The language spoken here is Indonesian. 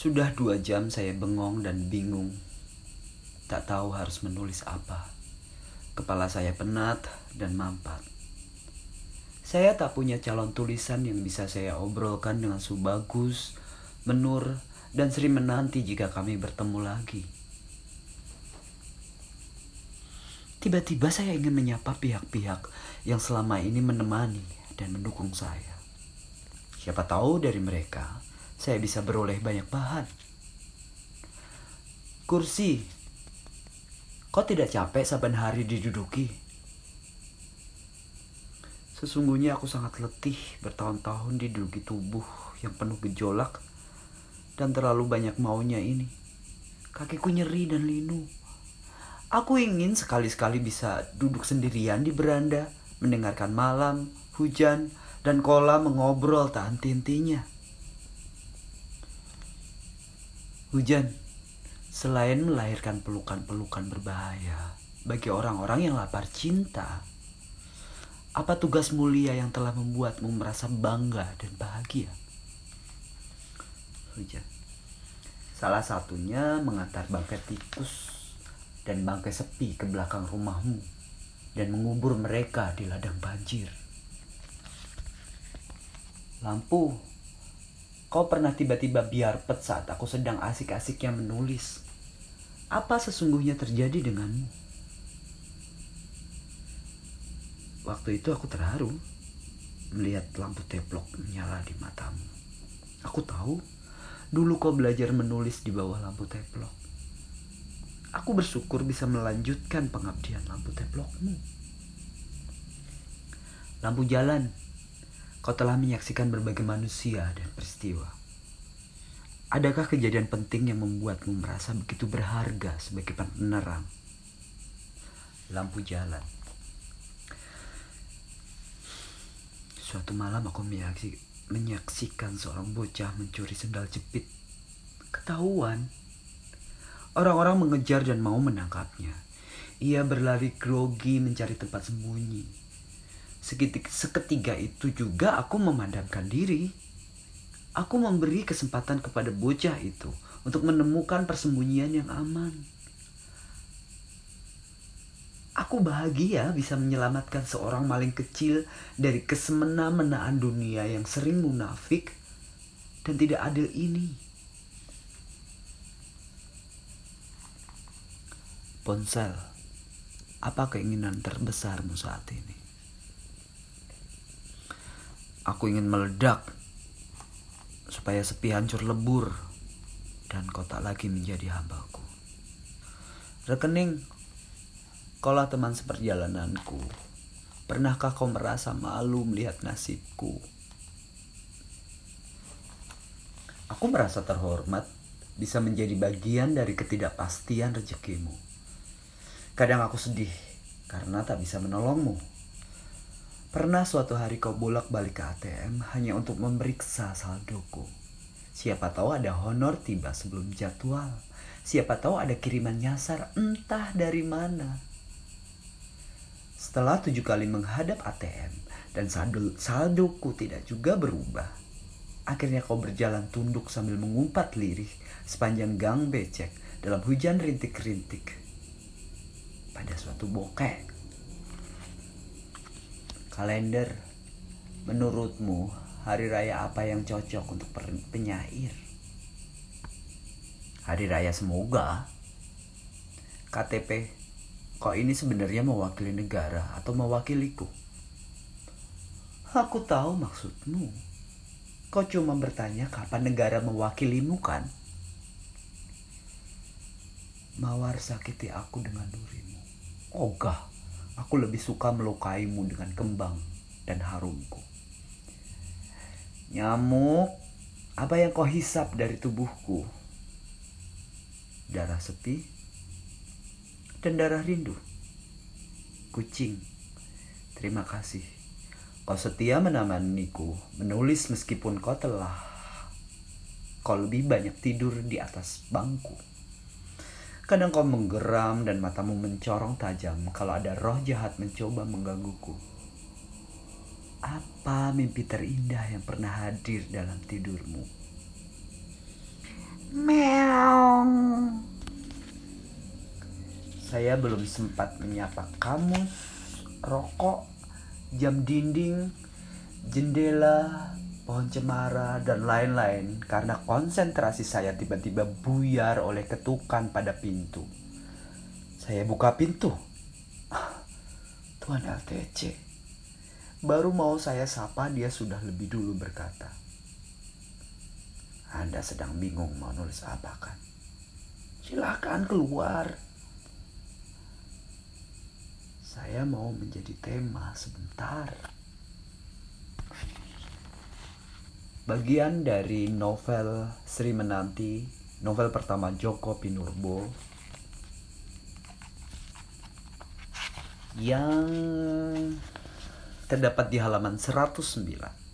Sudah dua jam saya bengong dan bingung. Tak tahu harus menulis apa. Kepala saya penat dan mampat. Saya tak punya calon tulisan yang bisa saya obrolkan dengan Subagus, Menur, dan Sri menanti jika kami bertemu lagi. Tiba-tiba saya ingin menyapa pihak-pihak yang selama ini menemani dan mendukung saya. Siapa tahu dari mereka saya bisa beroleh banyak bahan. Kursi, kau tidak capek saban hari diduduki? Sesungguhnya aku sangat letih bertahun-tahun diduduki tubuh yang penuh gejolak dan terlalu banyak maunya ini. Kakiku nyeri dan linu. Aku ingin sekali-sekali bisa duduk sendirian di beranda, mendengarkan malam, hujan, dan kolam mengobrol tak henti-hentinya. Hujan, selain melahirkan pelukan-pelukan berbahaya bagi orang-orang yang lapar cinta, apa tugas mulia yang telah membuatmu merasa bangga dan bahagia? Hujan. Salah satunya mengantar bangkai tikus dan bangkai sepi ke belakang rumahmu dan mengubur mereka di ladang banjir. Lampu Kau pernah tiba-tiba biar pet saat aku sedang asik-asiknya menulis. Apa sesungguhnya terjadi denganmu? Waktu itu aku terharu melihat lampu teplok menyala di matamu. Aku tahu dulu kau belajar menulis di bawah lampu teplok. Aku bersyukur bisa melanjutkan pengabdian lampu teplokmu. Lampu jalan Kau telah menyaksikan berbagai manusia dan peristiwa. Adakah kejadian penting yang membuatmu merasa begitu berharga sebagai penerang? Lampu jalan. Suatu malam aku menyaksikan seorang bocah mencuri sendal jepit. Ketahuan. Orang-orang mengejar dan mau menangkapnya. Ia berlari grogi mencari tempat sembunyi seketika itu juga aku memadamkan diri. Aku memberi kesempatan kepada bocah itu untuk menemukan persembunyian yang aman. Aku bahagia bisa menyelamatkan seorang maling kecil dari kesemena-menaan dunia yang sering munafik dan tidak adil ini. Ponsel, apa keinginan terbesarmu saat ini? Aku ingin meledak supaya sepi hancur lebur dan kau lagi menjadi hambaku. Rekening, kaulah teman seperjalananku. Pernahkah kau merasa malu melihat nasibku? Aku merasa terhormat bisa menjadi bagian dari ketidakpastian rezekimu. Kadang aku sedih karena tak bisa menolongmu. Pernah suatu hari kau bolak-balik ke ATM hanya untuk memeriksa saldoku. Siapa tahu ada honor tiba sebelum jadwal. Siapa tahu ada kiriman nyasar entah dari mana. Setelah tujuh kali menghadap ATM dan saldo, saldoku tidak juga berubah. Akhirnya kau berjalan tunduk sambil mengumpat lirih sepanjang gang becek dalam hujan rintik-rintik. Pada suatu bokek Kalender, menurutmu hari raya apa yang cocok untuk penyair? Hari raya semoga. KTP, kok ini sebenarnya mewakili negara atau mewakiliku? Aku tahu maksudmu. Kau cuma bertanya kapan negara mewakilimu kan? Mawar sakiti aku dengan durimu. Ogah. Aku lebih suka melukaimu dengan kembang dan harumku. Nyamuk, apa yang kau hisap dari tubuhku? Darah sepi dan darah rindu. Kucing, terima kasih. Kau setia menemaniku menulis meskipun kau telah kau lebih banyak tidur di atas bangku. Kadang kau menggeram dan matamu mencorong tajam kalau ada roh jahat mencoba menggangguku. Apa mimpi terindah yang pernah hadir dalam tidurmu? Meong. Saya belum sempat menyapa kamus, rokok, jam dinding, jendela, pohon cemara, dan lain-lain karena konsentrasi saya tiba-tiba buyar oleh ketukan pada pintu. Saya buka pintu. Tuan LTC. Baru mau saya sapa dia sudah lebih dulu berkata. Anda sedang bingung mau nulis apa kan? Silakan keluar. Saya mau menjadi tema sebentar. Bagian dari novel Sri Menanti, novel pertama Joko Pinurbo yang terdapat di halaman 109.